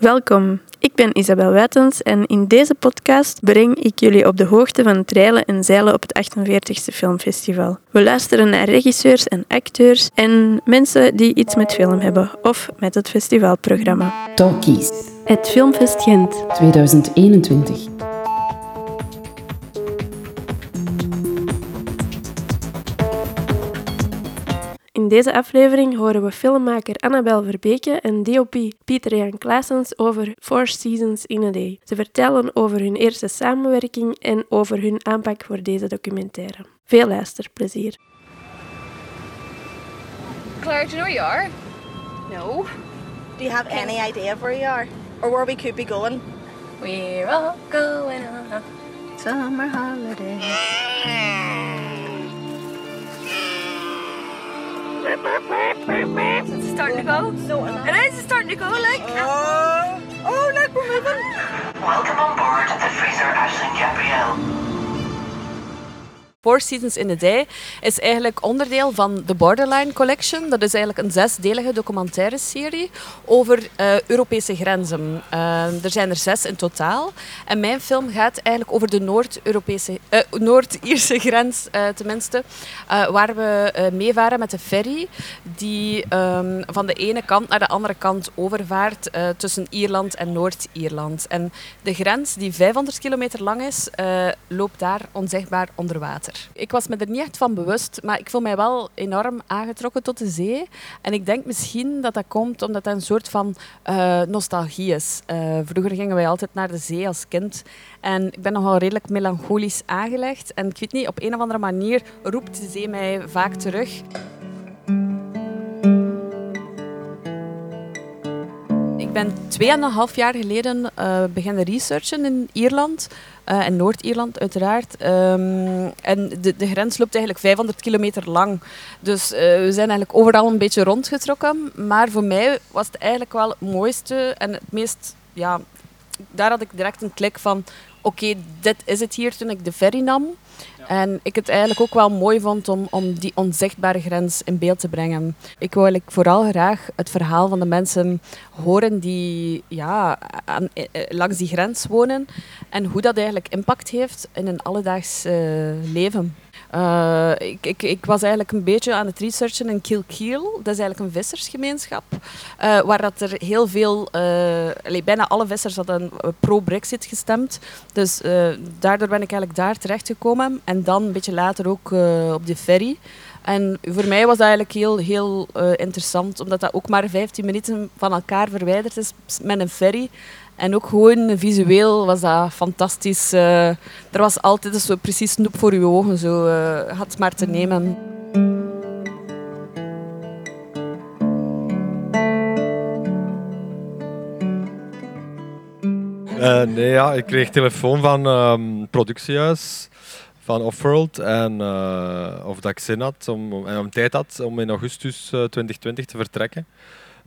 Welkom, ik ben Isabel Wijtens en in deze podcast breng ik jullie op de hoogte van het reilen en zeilen op het 48e Filmfestival. We luisteren naar regisseurs en acteurs en mensen die iets met film hebben of met het festivalprogramma. Talkies Het Filmfest Gent. 2021. Deze aflevering horen we filmmaker Annabel Verbeke en DOP Pieter Jan Klaasens over Four Seasons in a Day. Ze vertellen over hun eerste samenwerking en over hun aanpak voor deze documentaire. Veel luisterplezier. Claire, do you know where you are? No. Do you have any idea of where you are? Or where we could be going? We're all going on a summer holiday. Is it starting to go? No. It is starting to go, like. Uh, oh, oh, look, we're moving. Welcome on board the Fraser Ashling Gabrielle. Four Seasons in a Day is eigenlijk onderdeel van de Borderline Collection. Dat is eigenlijk een zesdelige documentaire serie over eh, Europese grenzen. Eh, er zijn er zes in totaal. En mijn film gaat eigenlijk over de Noord-Europese, eh, Noord-Ierse grens, tenminste, waar we meevaren met de ferry die ehm, van de ene kant naar de andere kant overvaart tussen Ierland en Noord-Ierland. En de grens, die 500 kilometer lang is, loopt daar onzichtbaar onder water. Ik was me er niet echt van bewust, maar ik voel mij wel enorm aangetrokken tot de zee. En ik denk misschien dat dat komt omdat dat een soort van eh, nostalgie is. Eh, vroeger gingen wij altijd naar de zee als kind. En ik ben nogal redelijk melancholisch aangelegd. En ik weet niet, op een of andere manier roept de zee mij vaak terug. Ik ben tweeënhalf jaar geleden eh, beginnen researchen in Ierland. eh, in Noord-Ierland uiteraard. Ehm, en de, de grens loopt eigenlijk 500 kilometer lang. Dus eh, we zijn eigenlijk overal een beetje rondgetrokken. Maar voor mij was het eigenlijk wel het mooiste en het meest... Ja, daar had ik direct een klik van... Oké, dit is het hier toen ik de ferry nam. En ik het eigenlijk ook wel mooi vond om, om die onzichtbare grens in beeld te brengen. Ik wil eigenlijk vooral graag het verhaal van de mensen horen die ja, aan, eh, eh, langs die grens wonen. En hoe dat eigenlijk impact heeft in een alledaags eh, leven. Eh, ik, ik, ik was eigenlijk een beetje aan het researchen in Kilkeel. Dat is eigenlijk een vissersgemeenschap. eh, waar dat er heel veel, eh, bijna alle vissers hadden pro-Brexit gestemd. Dus daardoor ben ik eigenlijk daar terechtgekomen. En dan een beetje later ook op de ferry. En voor mij was dat eigenlijk heel, heel interessant, omdat dat ook maar 15 minuten van elkaar verwijderd is met een ferry. En ook gewoon visueel was dat fantastisch. Eh, er was altijd zo precies snoep voor je ogen, zo had maar te nemen. Eh, nee, ja, ik kreeg telefoon van ehm productiehuis van Offworld en of dat ik zin had om, en om tijd had om in augustus eh, 2020 te vertrekken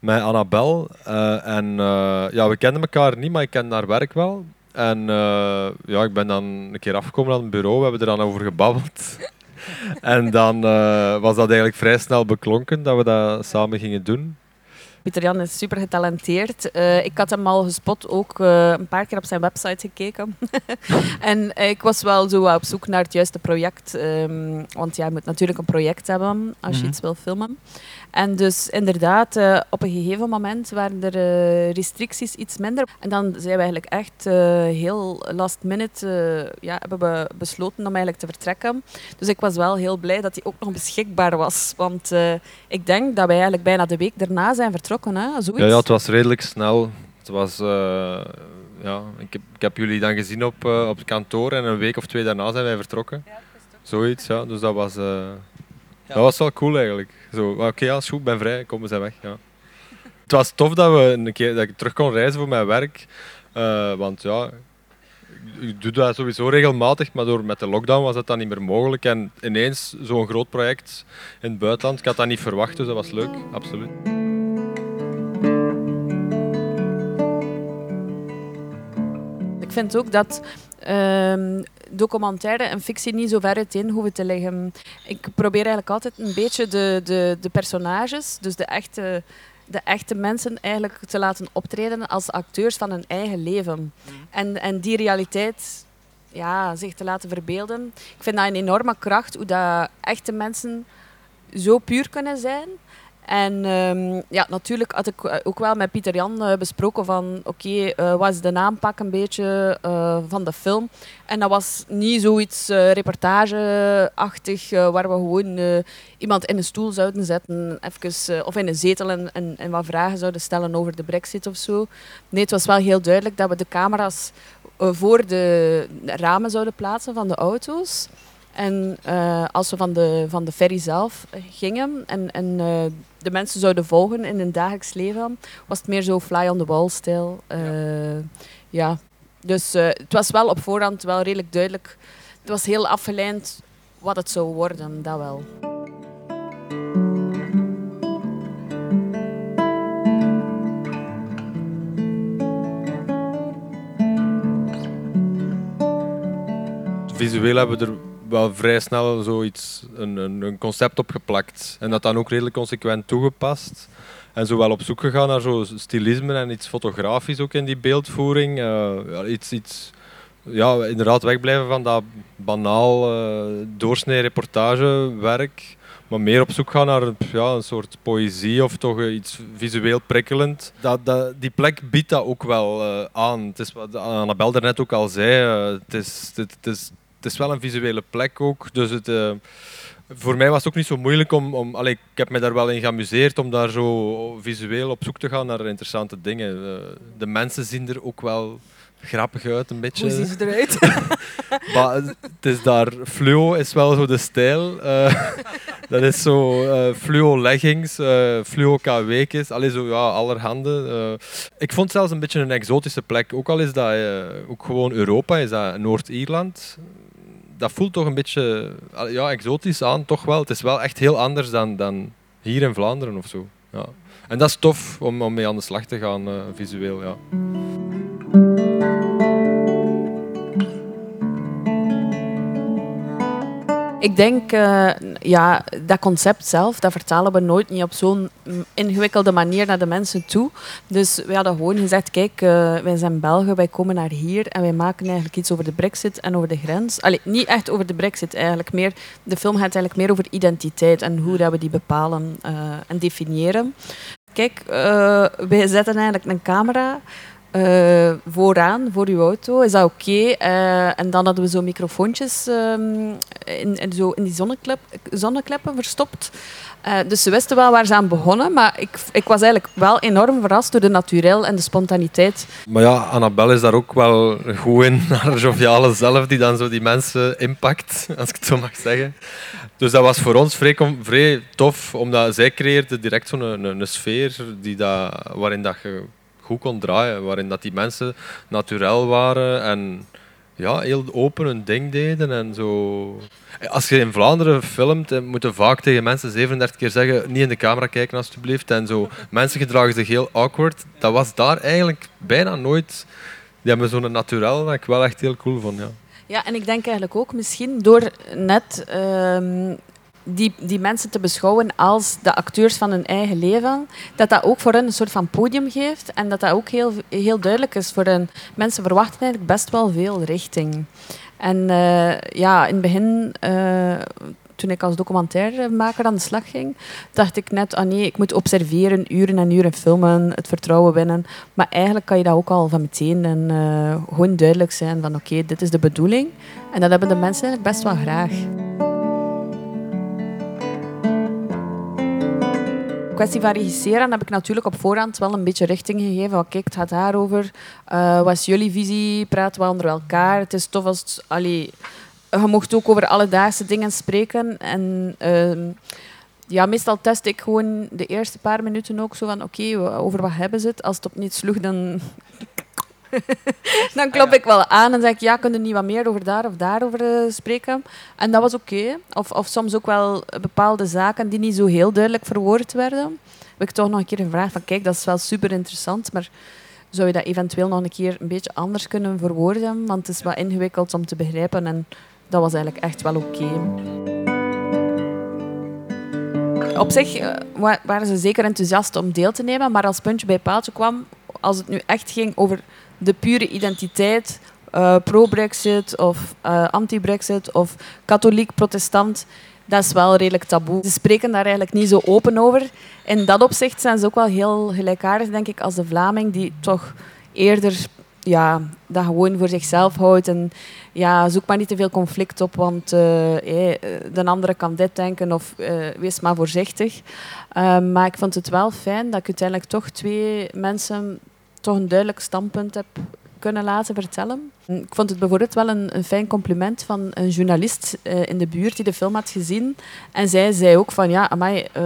met Annabel. Eh, en eh, ja, we kenden elkaar niet, maar ik ken haar werk wel. En eh, ja, ik ben dan een keer afgekomen aan het bureau, we hebben er dan over gebabbeld. en dan eh, was dat eigenlijk vrij snel beklonken dat we dat samen gingen doen. Pieter Jan is super getalenteerd. Eh, ik had hem al gespot, ook eh, een paar keer op zijn website gekeken. en ik was wel zo op zoek naar het juiste project. ehm, want ja, je moet natuurlijk een project hebben als je Mhm. iets wil filmen. En dus inderdaad, eh, op een gegeven moment waren er eh, restricties iets minder. En dan zijn we eigenlijk echt eh, heel last minute ja, hebben we besloten om eigenlijk te vertrekken. Dus ik was wel heel blij dat hij ook nog beschikbaar was. Want ik denk dat wij eigenlijk bijna de week daarna zijn vertrokken. Hè? Zoiets. Ja, ja, het was redelijk snel. Het was, ja, ik, heb, ik heb jullie dan gezien op, op het kantoor en een week of twee daarna zijn wij vertrokken. Zoiets, ja. Dus dat was, dat was wel cool eigenlijk. Zo, oké, is goed, ben vrij, kom, we zijn weg. Ja. Het was tof dat, we een keer, dat ik terug kon reizen voor mijn werk. eh, want ja, ik- ik doe dat sowieso regelmatig, maar door met de lockdown was dat dan niet meer mogelijk. En ineens zo'n groot project in het buitenland, ik had dat niet verwacht, dus dat was leuk, absoluut. Ik vind ook dat ehm, documentaire en fictie niet zo ver uiteen hoeven te liggen. Ik probeer eigenlijk altijd een beetje de, de, de personages, dus de echte de echte mensen eigenlijk te laten optreden als acteurs van hun eigen leven. En, en die realiteit ja, zich te laten verbeelden. Ik vind dat een enorme kracht, hoe dat echte mensen zo puur kunnen zijn. En ehm, ja, natuurlijk had ik ook wel met Pieter Jan eh, besproken van oké, eh, wat is de aanpak een beetje eh, van de film. En dat was niet zoiets eh, reportageachtig waar we gewoon iemand in een stoel zouden zetten even, of in een zetel en, en, en wat vragen zouden stellen over de brexit of zo. Nee, het was wel heel duidelijk dat we de camera's voor de ramen zouden plaatsen van de auto's. En als we van de, van de ferry zelf gingen en, en de mensen zouden volgen in hun dagelijks leven, was het meer zo fly on the wall stijl. Eh, ja. Dus eh, het was wel op voorhand wel redelijk duidelijk. Het was heel afgeleid wat het zou worden, dat wel. Visueel hebben we er wel vrij snel zoiets, een, een, concept op geplakt. En dat dan ook redelijk consequent toegepast. En zo wel op zoek gegaan naar zo stilisme en iets fotografisch ook in die beeldvoering. Eh, iets, iets, ja, inderdaad wegblijven van dat banaal uh, doorsnee reportagewerk. Maar meer op zoek gaan naar ja, een soort poëzie of toch iets visueel prikkelend. Dat, dat, die plek biedt dat ook wel eh, aan. Het is wat Annabel daarnet ook al zei. het, is, het, het is, het is wel een visuele plek ook. Dus het, eh, voor mij was het ook niet zo moeilijk om... om allee, ik heb me daar wel in geamuseerd om daar zo visueel op zoek te gaan naar interessante dingen. Eh, de mensen zien er ook wel grappig uit, een beetje. Hoe zien ze eruit? Maar het is daar, fluo is wel zo de stijl. eh, dat is zo fluo leggings, fluo KW's, allee zo ja, allerhande. ik vond het zelfs een beetje een exotische plek. Ook al is dat ook gewoon Europa, is dat Noord-Ierland. Dat voelt toch een beetje ah, ja, exotisch aan, toch wel. Het is wel echt heel anders dan, dan hier in Vlaanderen of zo. Ja. En dat is tof om, om mee aan de slag te gaan, eh, visueel. Ja. Ik denk, eh, ja, dat concept zelf, dat vertalen we nooit niet op zo'n ingewikkelde manier naar de mensen toe. Dus we hadden gewoon gezegd, kijk, eh, wij zijn Belgen, wij komen naar hier en wij maken eigenlijk iets over de brexit en over de grens. Allee, niet echt over de brexit eigenlijk, meer, de film gaat eigenlijk meer over identiteit en hoe dat we die bepalen eh, en definiëren. Kijk, wij zetten eigenlijk een camera eh, vooraan, voor uw auto. Is dat oké? Eh, en dan hadden we zo microfoontjes ehm, in, in, zo in die zonneklep, zonnekleppen verstopt. Eh, dus ze wisten wel waar ze aan begonnen, maar ik, ik was eigenlijk wel enorm verrast door de naturel en de spontaniteit. Maar ja, Annabel is daar ook wel goed in, haar joviale zelf, die dan zo die mensen impakt, als ik het zo mag zeggen. Dus dat was voor ons vrij, vrij tof, omdat zij creëerde direct zo'n een, een sfeer die dat, waarin dat je goed kon draaien, waarin dat die mensen naturel waren en ja, heel open hun ding deden en zo. Als je in Vlaanderen filmt, eh, moet je vaak tegen mensen 37 keer zeggen niet in de camera kijken alsjeblieft en zo. Mensen gedragen zich heel awkward. Dat was daar eigenlijk bijna nooit. Die hebben zo'n naturel dat ik wel echt heel cool vond. Ja. Ja, en ik denk eigenlijk ook misschien door net ehm, die, die mensen te beschouwen als de acteurs van hun eigen leven, dat dat ook voor hen een soort van podium geeft en dat dat ook heel, heel duidelijk is voor hen. Mensen verwachten eigenlijk best wel veel richting. En eh, ja, in het begin, eh, toen ik als documentairemaker aan de slag ging, dacht ik net, ah nee, ik moet observeren, uren en uren filmen, het vertrouwen winnen. Maar eigenlijk kan je dat ook al van meteen en eh, gewoon duidelijk zijn van oké, dit is de bedoeling. En dat hebben de mensen eigenlijk best wel graag. Kwestie van regisseren heb ik natuurlijk op voorhand wel een beetje richting gegeven. Kijk, het gaat daarover. Eh wat is jullie visie? Praten we onder elkaar? Het is tof als... Het, je mocht ook over alledaagse dingen spreken. En ehm, ja, meestal test ik gewoon de eerste paar minuten ook zo van... Oké, over wat hebben ze het? Als het op niets sloeg, dan... dan klop ik wel aan en zeg ik, ja, kunnen we niet wat meer over daar of daarover eh, spreken? En dat was oké. Of, of soms ook wel bepaalde zaken die niet zo heel duidelijk verwoord werden. Heb ik toch nog een keer gevraagd van, kijk, dat is wel super interessant, maar zou je dat eventueel nog een keer een beetje anders kunnen verwoorden? Want het is wat ingewikkeld om te begrijpen en dat was eigenlijk echt wel oké. op zich eh, wa- waren ze zeker enthousiast om deel te nemen, maar als puntje bij paaltje kwam, als het nu echt ging over de pure identiteit, eh, pro-Brexit of eh, anti-Brexit of katholiek, protestant, dat is wel redelijk taboe. Ze spreken daar eigenlijk niet zo open over. In dat opzicht zijn ze ook wel heel gelijkaardig, denk ik, als de Vlaming, die toch eerder ja, dat gewoon voor zichzelf houdt. En ja, zoek maar niet te veel conflict op, want eh, de andere kan dit denken of wees maar voorzichtig. Maar ik vond het wel fijn dat ik uiteindelijk toch twee mensen toch een duidelijk standpunt heb kunnen laten vertellen. Ik vond het bijvoorbeeld wel een, een fijn compliment van een journalist eh, in de buurt die de film had gezien. En zij zei ook van, ja, amai, eh,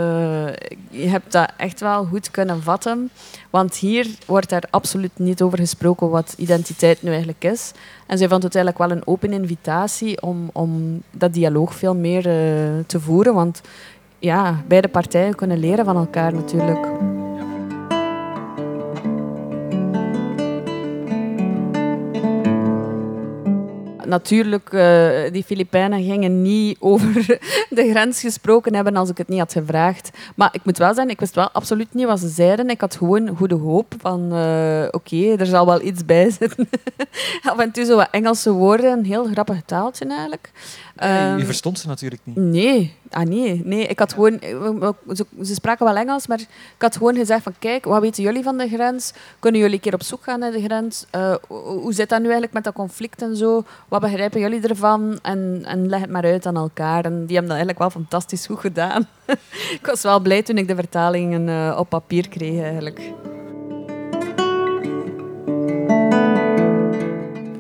je hebt dat echt wel goed kunnen vatten. Want hier wordt daar absoluut niet over gesproken wat identiteit nu eigenlijk is. En zij vond het eigenlijk wel een open invitatie om, om dat dialoog veel meer eh, te voeren. Want ja, beide partijen kunnen leren van elkaar natuurlijk. Natuurlijk, eh, die Filipijnen gingen niet over de grens gesproken hebben als ik het niet had gevraagd. Maar ik moet wel zeggen, ik wist wel absoluut niet wat ze zeiden. Ik had gewoon goede hoop van, eh, oké, er zal wel iets bij zitten. Af en toe zo wat Engelse woorden, een heel grappig taaltje eigenlijk. Ehm, je verstond ze natuurlijk niet. Nee, ah, nee, nee. Ik had gewoon, ze, ze spraken wel Engels, maar ik had gewoon gezegd van kijk, wat weten jullie van de grens? Kunnen jullie een keer op zoek gaan naar de grens? Eh, hoe- hoe zit dat nu eigenlijk met dat conflict en zo? Wat begrijpen jullie ervan? En, en leg het maar uit aan elkaar. En die hebben dat eigenlijk wel fantastisch goed gedaan. ik was wel blij toen ik de vertalingen eh, op papier kreeg eigenlijk.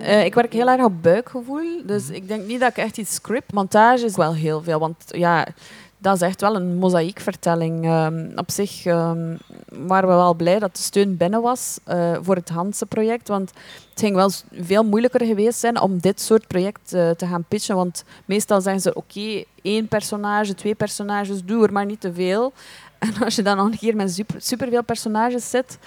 Eh, ik werk heel erg op buikgevoel, dus ik denk niet dat ik echt iets script. Montage is wel heel veel, want ja, dat is echt wel een mozaïekvertelling. Ehm, op zich ehm, waren we wel blij dat de steun binnen was eh, voor het Hansen-project, want het ging wel veel moeilijker geweest zijn om dit soort project eh, te gaan pitchen, want meestal zeggen ze, oké, één personage, twee personages, doe er maar niet te veel. En als je dan nog een keer met super, superveel personages zit,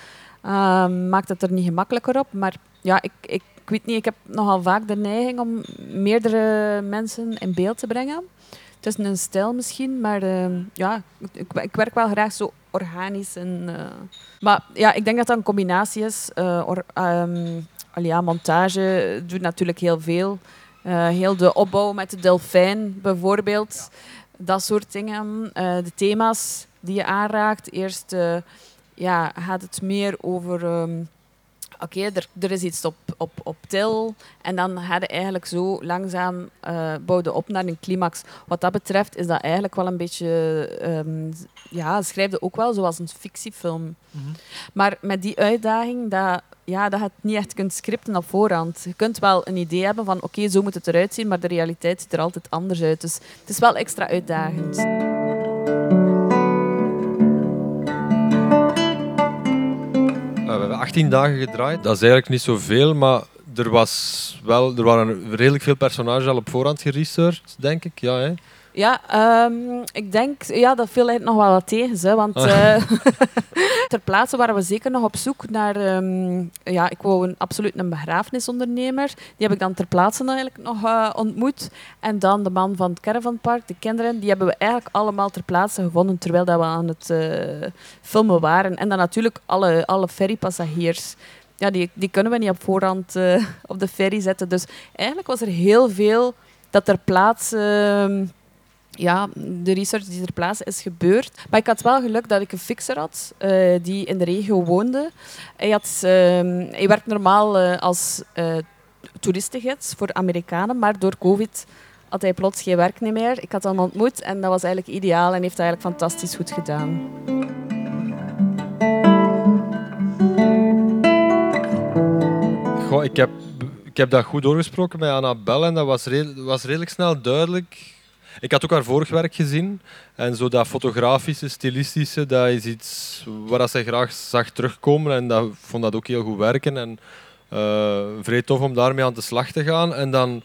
ehm, maakt het er niet gemakkelijker op. Maar ja, ik, ik, ik weet niet, ik heb nogal vaak de neiging om meerdere mensen in beeld te brengen. Het is een stijl misschien, maar ehm, ja, ik, ik werk wel graag zo organisch. En, eh, maar ja, ik denk dat dat een combinatie is. Eh, or- allee, ja, montage doet natuurlijk heel veel. Eh, heel de opbouw met de delfijn bijvoorbeeld. Dat soort dingen. Eh, de thema's die je aanraakt. Eerst eh, ja, gaat het meer over... ehm, Oké, er, er is iets op, op, op til. En dan ga je eigenlijk zo langzaam eh bouwde op naar een climax. Wat dat betreft is dat eigenlijk wel een beetje... ehm, ja, schrijf je ook wel zoals een fictiefilm. Maar met die uitdaging dat, ja, dat je het niet echt kunt scripten op voorhand. Je kunt wel een idee hebben van oké, zo moet het eruit zien, maar de realiteit ziet er altijd anders uit. Dus het is wel extra uitdagend. We hebben 18 dagen gedraaid. Dat is eigenlijk niet zoveel, maar er, was wel, er waren redelijk veel personages al op voorhand geresearched, denk ik. Ja, hè. Ja, ehm, ik denk, ja, dat viel eigenlijk nog wel wat tegen. Hè, want Ah. eh, ter plaatse waren we zeker nog op zoek naar... ehm, ja, ik wou een, absoluut een begrafenisondernemer. Die heb ik dan ter plaatse eigenlijk nog eh, ontmoet. En dan de man van het caravanpark, de kinderen, die hebben we eigenlijk allemaal ter plaatse gevonden terwijl dat we aan het eh, filmen waren. En dan natuurlijk alle, alle ferrypassagiers. Ja, die, die kunnen we niet op voorhand op de ferry zetten. Dus eigenlijk was er heel veel dat ter plaatse... ehm, ja, de research die ter plaatse is gebeurd. Maar ik had wel geluk dat ik een fixer had eh, die in de regio woonde. Hij, had, ehm, hij werkt normaal eh, als eh toeristengids voor Amerikanen, maar door COVID had hij plots geen werk meer. Ik had hem ontmoet en dat was eigenlijk ideaal en heeft dat eigenlijk fantastisch goed gedaan. Goh, ik, heb, ik heb dat goed doorgesproken met Annabel en dat was, was redelijk snel duidelijk. Ik had ook haar vorig werk gezien. En zo dat fotografische, stilistische, dat is iets waar zij graag zag terugkomen. En dat vond dat ook heel goed werken. En eh vrij tof om daarmee aan de slag te gaan. En dan,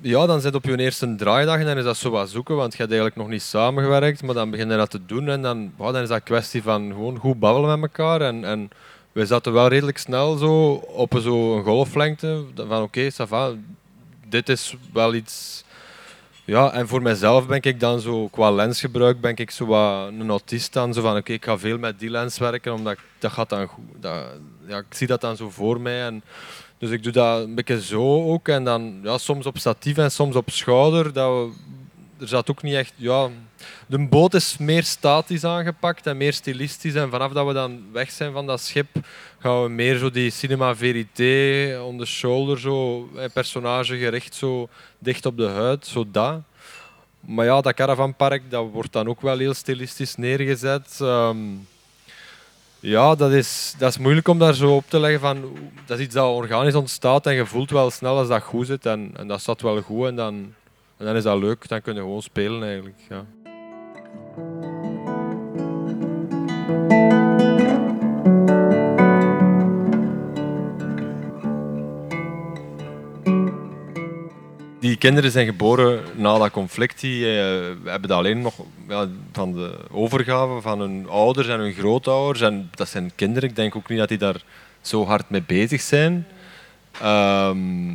ja, dan zit op je eerste draaidag en dan is dat zo wat zoeken. Want je hebt eigenlijk nog niet samengewerkt, maar dan begin je dat te doen. En dan, dan is dat kwestie van gewoon goed babbelen met elkaar. En, en wij zaten wel redelijk snel zo op zo'n golflengte. Van oké, va, dit is wel iets Ja, en voor mezelf ben ik dan zo, qua lensgebruik, ben ik zo wat een autist dan. Zo van, oké, ik ga veel met die lens werken, omdat ik- dat gaat dan goed. Dat, ja, ik zie dat dan zo voor mij. En, dus ik doe dat een beetje zo ook. En dan ja, soms op statief en soms op schouder. Dat er zat ook niet echt... Ja, de boot is meer statisch aangepakt en meer stilistisch. En vanaf dat we dan weg zijn van dat schip, gaan we meer zo die cinema verité, on the shoulder, zo, eh, personage gericht, zo dicht op de huid, zo dat. Maar ja, dat caravanpark dat wordt dan ook wel heel stilistisch neergezet. Ehm, ja, dat is, dat is moeilijk om daar zo op te leggen. Van, dat is iets dat organisch ontstaat en je voelt wel snel als dat goed zit. En, en dat zat wel goed en dan, en dan is dat leuk. Dan kun je gewoon spelen eigenlijk. Ja. Die kinderen zijn geboren na dat conflict. Die eh, hebben dat alleen nog ja, van de overgave van hun ouders en hun grootouders. En dat zijn kinderen. Ik denk ook niet dat die daar zo hard mee bezig zijn. Ehm,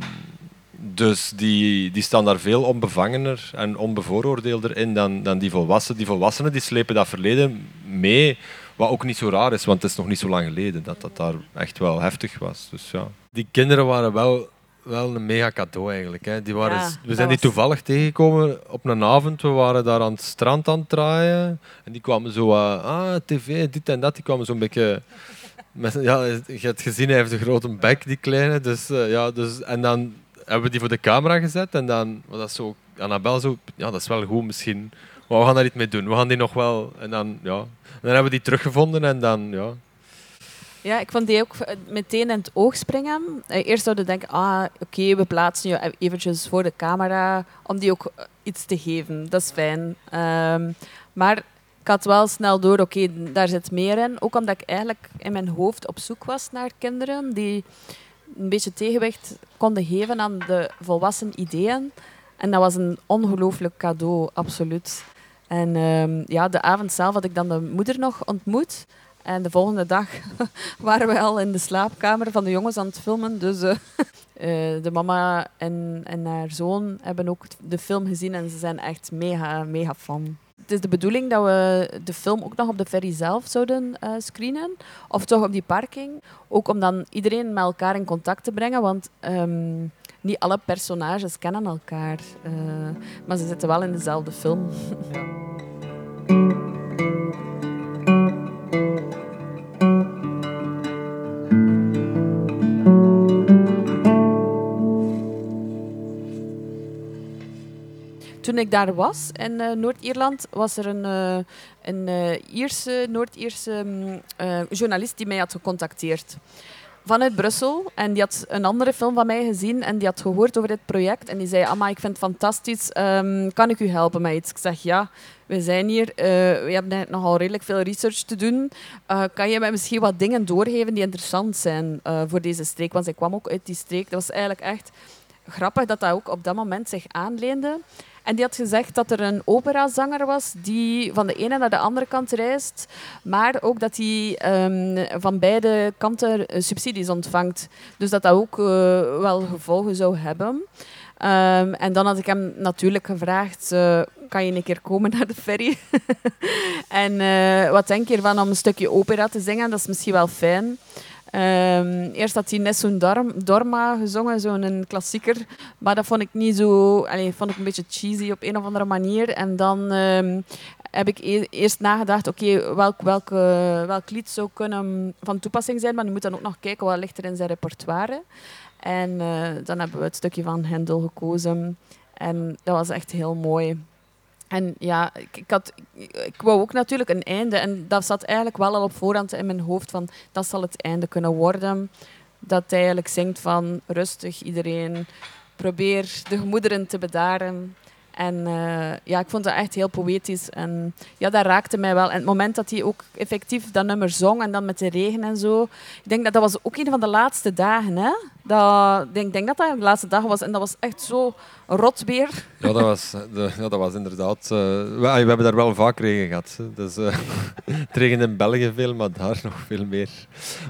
dus die, die staan daar veel onbevangener en onbevooroordeelder in dan, dan die volwassenen. Die volwassenen die slepen dat verleden mee, wat ook niet zo raar is, want het is nog niet zo lang geleden dat dat daar echt wel heftig was. Dus ja. Die kinderen waren wel, wel een mega cadeau eigenlijk. Hè. Die waren, Ja, we zijn die was- toevallig tegengekomen op een avond. We waren daar aan het strand aan het draaien. En die kwamen zo, eh, ah, tv, dit en dat. Die kwamen zo'n beetje... Met, ja, je hebt gezien, hij heeft een grote bek, die kleine. Dus, eh, ja, dus, en dan hebben we die voor de camera gezet. En dan was dat zo... Annabel zo... Ja, dat is wel goed misschien. Maar we gaan daar iets mee doen. We gaan die nog wel... En dan, ja... En dan hebben we die teruggevonden en dan, ja... Ja, ik vond die ook meteen in het oog springen. Eh, Eerst zouden we denken, ah, oké, we plaatsen je eventjes voor de camera om die ook eh, iets te geven. Dat is fijn. Ehm, maar ik had wel snel door, oké, daar zit meer in. Ook omdat ik eigenlijk in mijn hoofd op zoek was naar kinderen die een beetje tegenwicht konden geven aan de volwassen ideeën. En dat was een ongelooflijk cadeau, absoluut. En ehm, ja, de avond zelf had ik dan de moeder nog ontmoet. En de volgende dag waren we al in de slaapkamer van de jongens aan het filmen. Dus eh, eh, de mama en, en haar zoon hebben ook de film gezien en ze zijn echt mega, mega fan. Het is de bedoeling dat we de film ook nog op de ferry zelf zouden eh, screenen. Of toch op die parking. Ook om dan iedereen met elkaar in contact te brengen. Want ehm, niet alle personages kennen elkaar. eh, maar ze zitten wel in dezelfde film. Toen ik daar was in eh, Noord-Ierland, was er een, eh, een eh, Ierse, Noord-Ierse mm, journalist die mij had gecontacteerd. Vanuit Brussel. En die had een andere film van mij gezien en die had gehoord over dit project. En die zei, Amma, ik vind het fantastisch. Ehm, kan ik u helpen met iets? Ik zeg, ja, we zijn hier. we hebben nogal redelijk veel research te doen. Kan je mij misschien wat dingen doorgeven die interessant zijn voor deze streek? Want zij kwam ook uit die streek. Dat was eigenlijk echt grappig dat dat ook op dat moment zich aanleende. En die had gezegd dat er een operazanger was die van de ene naar de andere kant reist, maar ook dat hij ehm, van beide kanten eh, subsidies ontvangt. Dus dat dat ook eh, wel gevolgen zou hebben. Ehm, en dan had ik hem natuurlijk gevraagd, eh, kan je een keer komen naar de ferry? en wat denk je ervan om een stukje opera te zingen? Dat is misschien wel fijn. Ehm, eerst had hij Nessun Dorm- Dorma gezongen, zo'n klassieker. Maar dat vond ik niet zo... Allee, vond ik een beetje cheesy op een of andere manier. En dan ehm, heb ik e- eerst nagedacht, oké, welk, welk, welk lied zou kunnen van toepassing zijn. Maar je moet dan ook nog kijken wat ligt er in zijn repertoire. En eh, dan hebben we het stukje van Hendel gekozen. En dat was echt heel mooi. En ja, ik, had, ik, ik wou ook natuurlijk een einde. En dat zat eigenlijk wel al op voorhand in mijn hoofd van dat zal het einde kunnen worden. Dat hij eigenlijk zingt van rustig iedereen, probeer de gemoederen te bedaren. En eh, ja, ik vond dat echt heel poëtisch. En ja, dat raakte mij wel. En het moment dat hij ook effectief dat nummer zong en dan met de regen en zo. Ik denk dat dat was ook een van de laatste dagen. Hè? Ik denk, dat dat de laatste dag was. En dat was echt zo rot weer. Ja, dat was, ja, dat was inderdaad... eh, we, we hebben daar wel vaak regen gehad. Dus, eh, het regende in België veel, maar daar nog veel meer.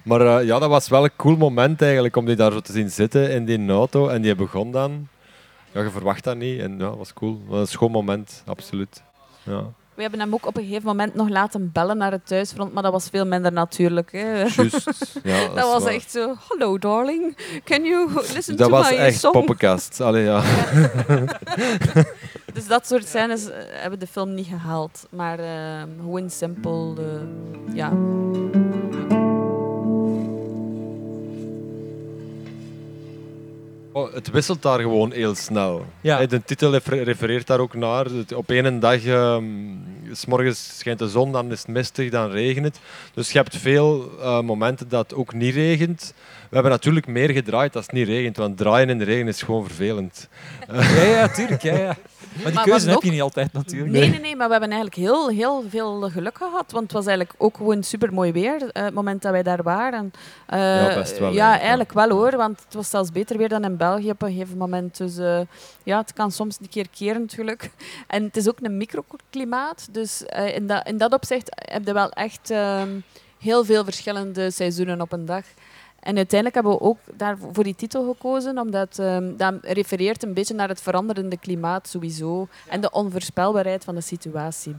Maar eh, ja, dat was wel een cool moment eigenlijk om die daar zo te zien zitten in die auto. En die begon dan... ja, je verwacht dat niet. En ja, dat was cool. Dat was een schoon moment, absoluut. Ja. We hebben hem ook op een gegeven moment nog laten bellen naar het thuisfront, maar dat was veel minder natuurlijk. Hè. Juist. Ja, Dat was waar. echt zo, hallo darling, can you listen Dat to was my echt song? poppenkast. Allee, ja. Dus dat soort scènes eh, hebben de film niet gehaald. Maar eh, gewoon simpel, eh, ja. Oh, het wisselt daar gewoon heel snel. Ja. De titel refer- refereert daar ook naar. Op één dag, ehm, s morgens schijnt de zon, dan is het mistig, dan regent het. Dus je hebt veel eh, momenten dat het ook niet regent. We hebben natuurlijk meer gedraaid als het niet regent, want draaien in de regen is gewoon vervelend. Ja, ja, tuurlijk. Ja, ja. Maar die keuze heb je ook- niet altijd natuurlijk. Nee, nee, nee, maar we hebben eigenlijk heel, heel veel geluk gehad. Want het was eigenlijk ook gewoon super mooi weer eh, het moment dat wij daar waren. Eh, Ja, best wel, Ja, eigenlijk, eigenlijk wel hoor. Want het was zelfs beter weer dan in België op een gegeven moment. Dus eh, ja, het kan soms een keer keren, geluk. En het is ook een microklimaat. Dus eh, in, dat, in dat opzicht heb je wel echt ehm, heel veel verschillende seizoenen op een dag. En uiteindelijk hebben we ook daar voor die titel gekozen, omdat ehm, dat refereert een beetje naar het veranderende klimaat sowieso en de onvoorspelbaarheid van de situatie.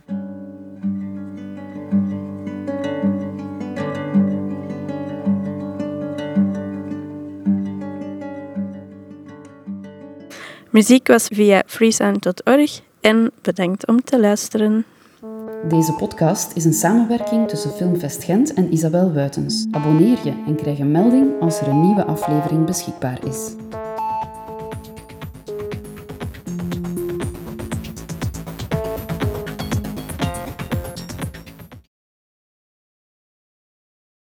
Muziek was via freesound.org en bedankt om te luisteren. Deze podcast is een samenwerking tussen Filmfest Gent en Isabel Wuitens. Abonneer je en krijg een melding als er een nieuwe aflevering beschikbaar is.